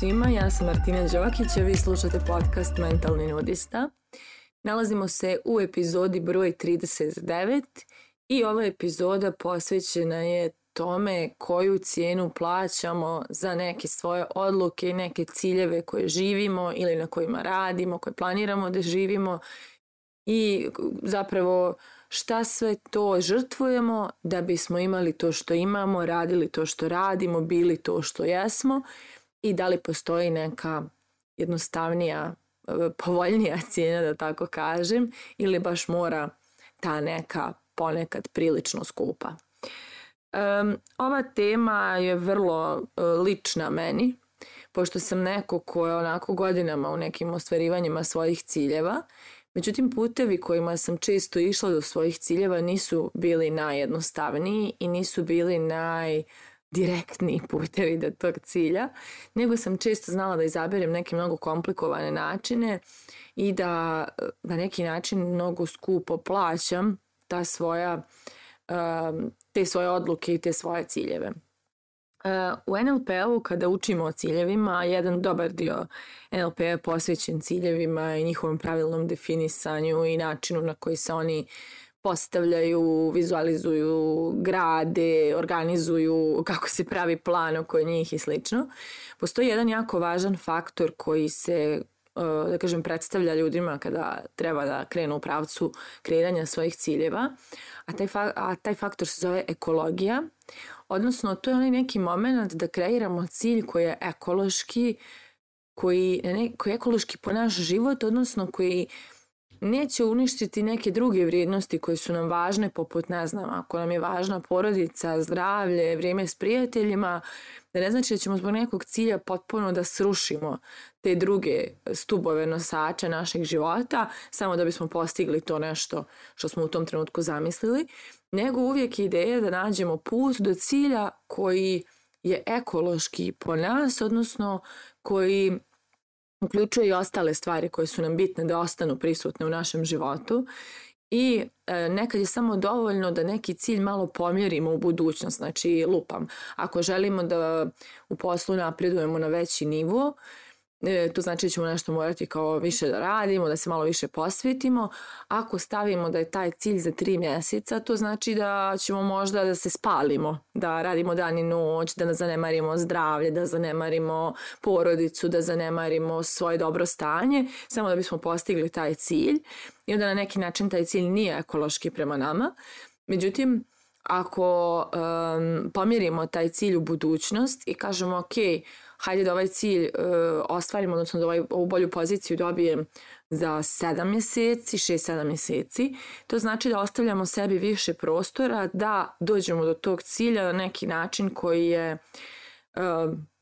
svima, ja sam Martina Đokić, a vi slušate podcast Mentalni nudista. Nalazimo se u epizodi broj 39 i ova epizoda posvećena je tome koju cijenu plaćamo za neke svoje odluke i neke ciljeve koje živimo ili na kojima radimo, koje planiramo da živimo i zapravo šta sve to žrtvujemo da bismo imali to što imamo, radili to što radimo, bili to što jesmo i da li postoji neka jednostavnija, e, povoljnija cijena da tako kažem ili baš mora ta neka ponekad prilično skupa. Um, ova tema je vrlo uh, lična meni, pošto sam neko ko je onako godinama u nekim ostvarivanjima svojih ciljeva, međutim putevi kojima sam često išla do svojih ciljeva nisu bili najjednostavniji i nisu bili naj direktni putevi do tog cilja, nego sam često znala da izaberem neke mnogo komplikovane načine i da na neki način mnogo skupo plaćam ta svoja, um, te svoje odluke i te svoje ciljeve. Uh, u NLP-u kada učimo o ciljevima, jedan dobar dio NLP-a je posvećen ciljevima i njihovom pravilnom definisanju i načinu na koji se oni postavljaju, vizualizuju grade, organizuju kako se pravi plan oko njih i slično. Postoji jedan jako važan faktor koji se e, da kažem, predstavlja ljudima kada treba da krenu u pravcu kreiranja svojih ciljeva, a taj, fa a taj faktor se zove ekologija, odnosno to je onaj neki moment da kreiramo cilj koji je ekološki, koji, ne, koji je ekološki po naš život, odnosno koji neće uništiti neke druge vrijednosti koje su nam važne, poput, ne znam, ako nam je važna porodica, zdravlje, vrijeme s prijateljima, da ne znači da ćemo zbog nekog cilja potpuno da srušimo te druge stubove nosače našeg života, samo da bismo postigli to nešto što smo u tom trenutku zamislili, nego uvijek je ideja da nađemo put do cilja koji je ekološki po nas, odnosno koji uključuje i ostale stvari koje su nam bitne da ostanu prisutne u našem životu i e, nekad je samo dovoljno da neki cilj malo pomjerimo u budućnost, znači lupam. Ako želimo da u poslu napredujemo na veći nivo, E, to znači da ćemo nešto morati kao više da radimo, da se malo više posvetimo. Ako stavimo da je taj cilj za tri mjeseca, to znači da ćemo možda da se spalimo, da radimo dan i noć, da zanemarimo zdravlje, da zanemarimo porodicu, da zanemarimo svoje dobro stanje, samo da bismo postigli taj cilj. I onda na neki način taj cilj nije ekološki prema nama. Međutim, ako um, pomirimo taj cilj u budućnost i kažemo, okej, okay, hajde da ovaj cilj e, ostvarim, odnosno da ovaj, ovu bolju poziciju dobijem za 7 mjeseci, 6-7 mjeseci, to znači da ostavljamo sebi više prostora da dođemo do tog cilja na neki način koji je e,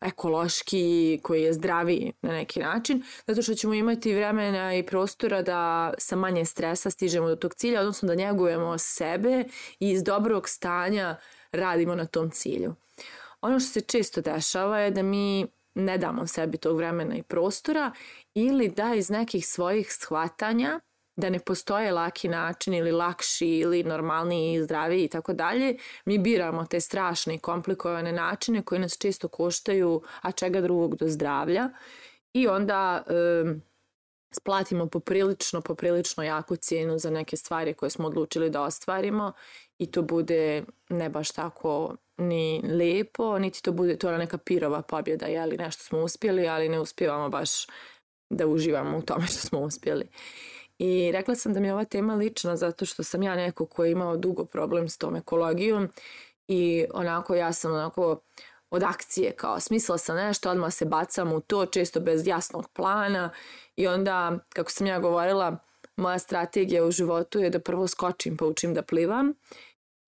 ekološki, koji je zdraviji na neki način, zato što ćemo imati vremena i prostora da sa manje stresa stižemo do tog cilja, odnosno da njegujemo sebe i iz dobrog stanja radimo na tom cilju. Ono što se često dešava je da mi ne damo sebi tog vremena i prostora ili da iz nekih svojih shvatanja da ne postoje laki način ili lakši ili normalniji i zdraviji i tako dalje, mi biramo te strašne i komplikovane načine koji nas često koštaju, a čega drugog do zdravlja i onda... E, splatimo poprilično, poprilično jaku cijenu za neke stvari koje smo odlučili da ostvarimo i to bude ne baš tako ni lepo, niti to bude to neka pirova pobjeda, jeli nešto smo uspjeli, ali ne uspjevamo baš da uživamo u tome što smo uspjeli. I rekla sam da mi je ova tema lična zato što sam ja neko ko je imao dugo problem s tom ekologijom i onako ja sam onako od akcije, kao smisla sam nešto, odmah se bacam u to, često bez jasnog plana i onda, kako sam ja govorila, moja strategija u životu je da prvo skočim pa učim da plivam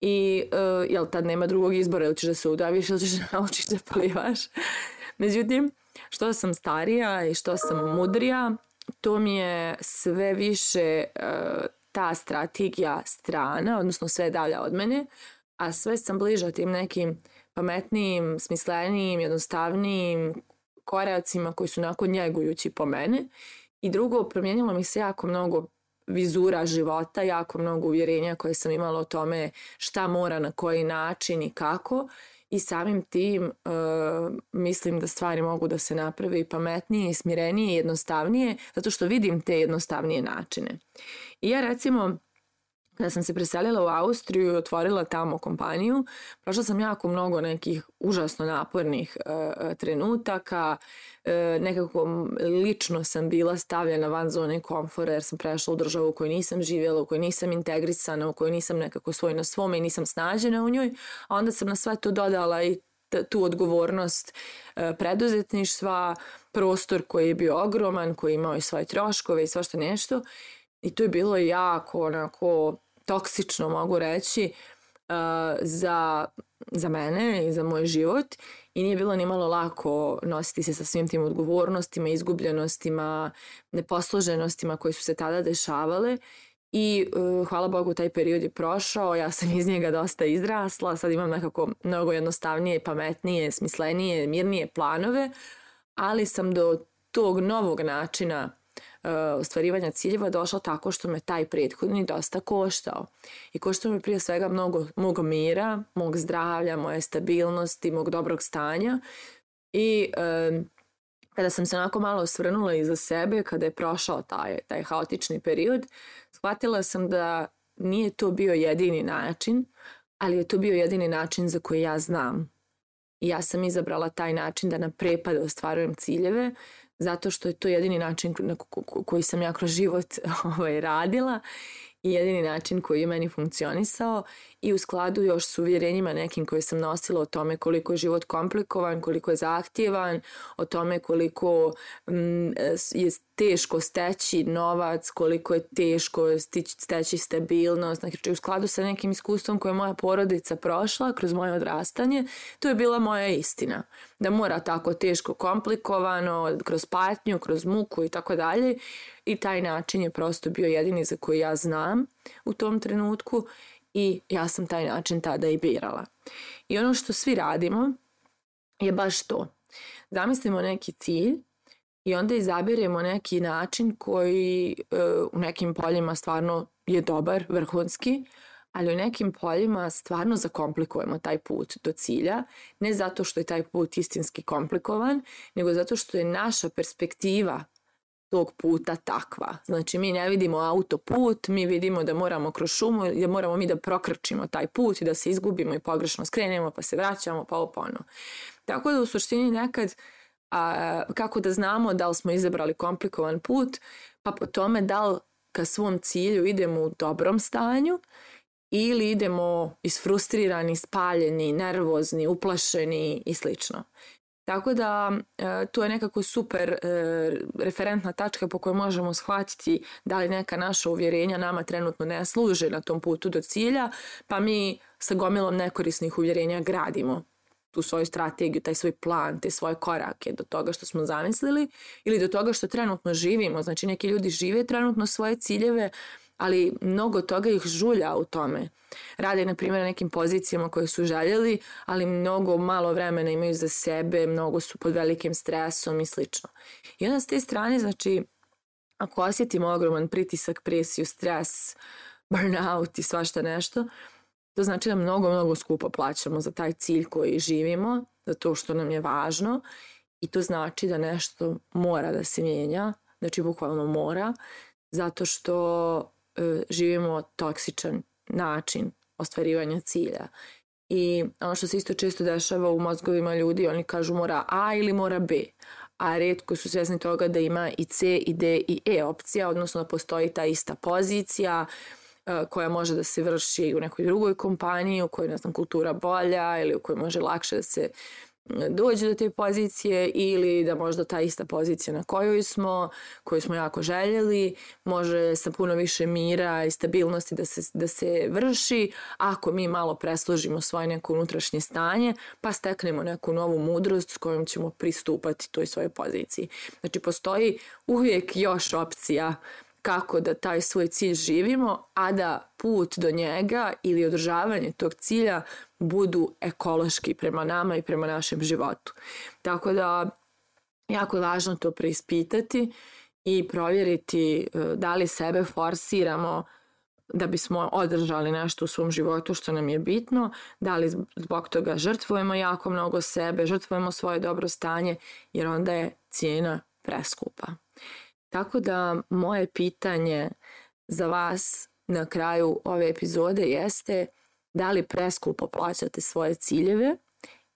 i uh, jel tad nema drugog izbora ili ćeš da se udaviš ili ćeš da naučiš da plivaš međutim što sam starija i što sam mudrija to mi je sve više uh, ta strategija strana odnosno sve dalja od mene a sve sam bliža tim nekim pametnijim, smislenijim, jednostavnijim koracima koji su onako njegujući po mene. I drugo, promijenilo mi se jako mnogo vizura života, jako mnogo uvjerenja koje sam imala o tome šta mora, na koji način i kako i samim tim e, mislim da stvari mogu da se naprave i pametnije i smirenije i jednostavnije zato što vidim te jednostavnije načine. I ja recimo Kada sam se preselila u Austriju i otvorila tamo kompaniju, prošla sam jako mnogo nekih užasno napornih e, e, trenutaka. E, nekako lično sam bila stavljena van zone komfora jer sam prešla u državu u kojoj nisam živjela, u kojoj nisam integrisana, u kojoj nisam nekako svoj na svome i nisam snađena u njoj. A onda sam na sve to dodala i tu odgovornost e, preduzetništva, prostor koji je bio ogroman, koji je imao i svoje troškove i svašta nešto. I to je bilo jako onako toksično mogu reći uh, za, za mene i za moj život i nije bilo ni malo lako nositi se sa svim tim odgovornostima, izgubljenostima, neposloženostima koje su se tada dešavale i uh, hvala Bogu taj period je prošao, ja sam iz njega dosta izrasla, sad imam nekako mnogo jednostavnije, pametnije, smislenije, mirnije planove, ali sam do tog novog načina uh, ostvarivanja ciljeva došla tako što me taj prethodni dosta koštao. I koštao mi prije svega mnogo mog mira, mog zdravlja, moje stabilnosti, mog dobrog stanja i uh, kada sam se onako malo osvrnula iza sebe, kada je prošao taj, taj haotični period, shvatila sam da nije to bio jedini način, ali je to bio jedini način za koji ja znam. I ja sam izabrala taj način da na prepade ostvarujem ciljeve, zato što je to jedini način na koji sam ja kroz život ovaj, radila i jedini način koji je meni funkcionisao i u skladu još s uvjerenjima nekim koje sam nosila o tome koliko je život komplikovan, koliko je zahtjevan, o tome koliko mm, je teško steći novac, koliko je teško steći stabilnost, znači u skladu sa nekim iskustvom koje je moja porodica prošla kroz moje odrastanje, to je bila moja istina. Da mora tako teško, komplikovano, kroz patnju, kroz muku i tako dalje i taj način je prosto bio jedini za koji ja znam u tom trenutku i ja sam taj način tada i birala. I ono što svi radimo je baš to. Zamislimo neki cilj i onda izabiremo neki način koji e, u nekim poljima stvarno je dobar, vrhunski, ali u nekim poljima stvarno zakomplikujemo taj put do cilja, ne zato što je taj put istinski komplikovan, nego zato što je naša perspektiva tog puta takva. Znači mi ne vidimo autoput, mi vidimo da moramo kroz šumu, da moramo mi da prokrčimo taj put i da se izgubimo i pogrešno skrenemo pa se vraćamo pa ovo ono. Tako da u suštini nekad a, kako da znamo da li smo izabrali komplikovan put, pa po tome da li ka svom cilju idemo u dobrom stanju ili idemo isfrustrirani, spaljeni, nervozni, uplašeni i slično. Tako da e, to je nekako super e, referentna tačka po kojoj možemo shvatiti da li neka naša uvjerenja nama trenutno ne služe na tom putu do cilja, pa mi sa gomilom nekorisnih uvjerenja gradimo tu svoju strategiju, taj svoj plan, te svoje korake do toga što smo zamislili ili do toga što trenutno živimo. Znači neki ljudi žive trenutno svoje ciljeve, ali mnogo toga ih žulja u tome. Rade, na primjer, na nekim pozicijama koje su željeli, ali mnogo malo vremena imaju za sebe, mnogo su pod velikim stresom i slično. I onda s te strane, znači, ako osjetimo ogroman pritisak, presiju, stres, burnout i svašta nešto, to znači da mnogo, mnogo skupo plaćamo za taj cilj koji živimo, za to što nam je važno i to znači da nešto mora da se mijenja, znači bukvalno mora, zato što E, živimo toksičan način ostvarivanja cilja. I ono što se isto često dešava u mozgovima ljudi, oni kažu mora A ili mora B, a redko su svjesni toga da ima i C, i D, i E opcija, odnosno da postoji ta ista pozicija e, koja može da se vrši u nekoj drugoj kompaniji, u kojoj, ne znam, kultura bolja ili u kojoj može lakše da se uh, dođe do te pozicije ili da možda ta ista pozicija na kojoj smo, koju smo jako željeli, može sa puno više mira i stabilnosti da se, da se vrši, ako mi malo presložimo svoje neko unutrašnje stanje, pa steknemo neku novu mudrost s kojom ćemo pristupati toj svojoj poziciji. Znači, postoji uvijek još opcija kako da taj svoj cilj živimo, a da put do njega ili održavanje tog cilja budu ekološki prema nama i prema našem životu. Tako da jako je važno to preispitati i provjeriti e, da li sebe forsiramo da bismo održali nešto u svom životu što nam je bitno, da li zbog toga žrtvujemo jako mnogo sebe, žrtvujemo svoje dobro stanje, jer onda je cijena preskupa. Tako da moje pitanje za vas na kraju ove epizode jeste da li preskupo plaćate svoje ciljeve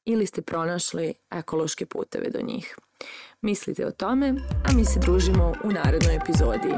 ili ste pronašli ekološke puteve do njih. Mislite o tome, a mi se družimo u narednoj epizodi.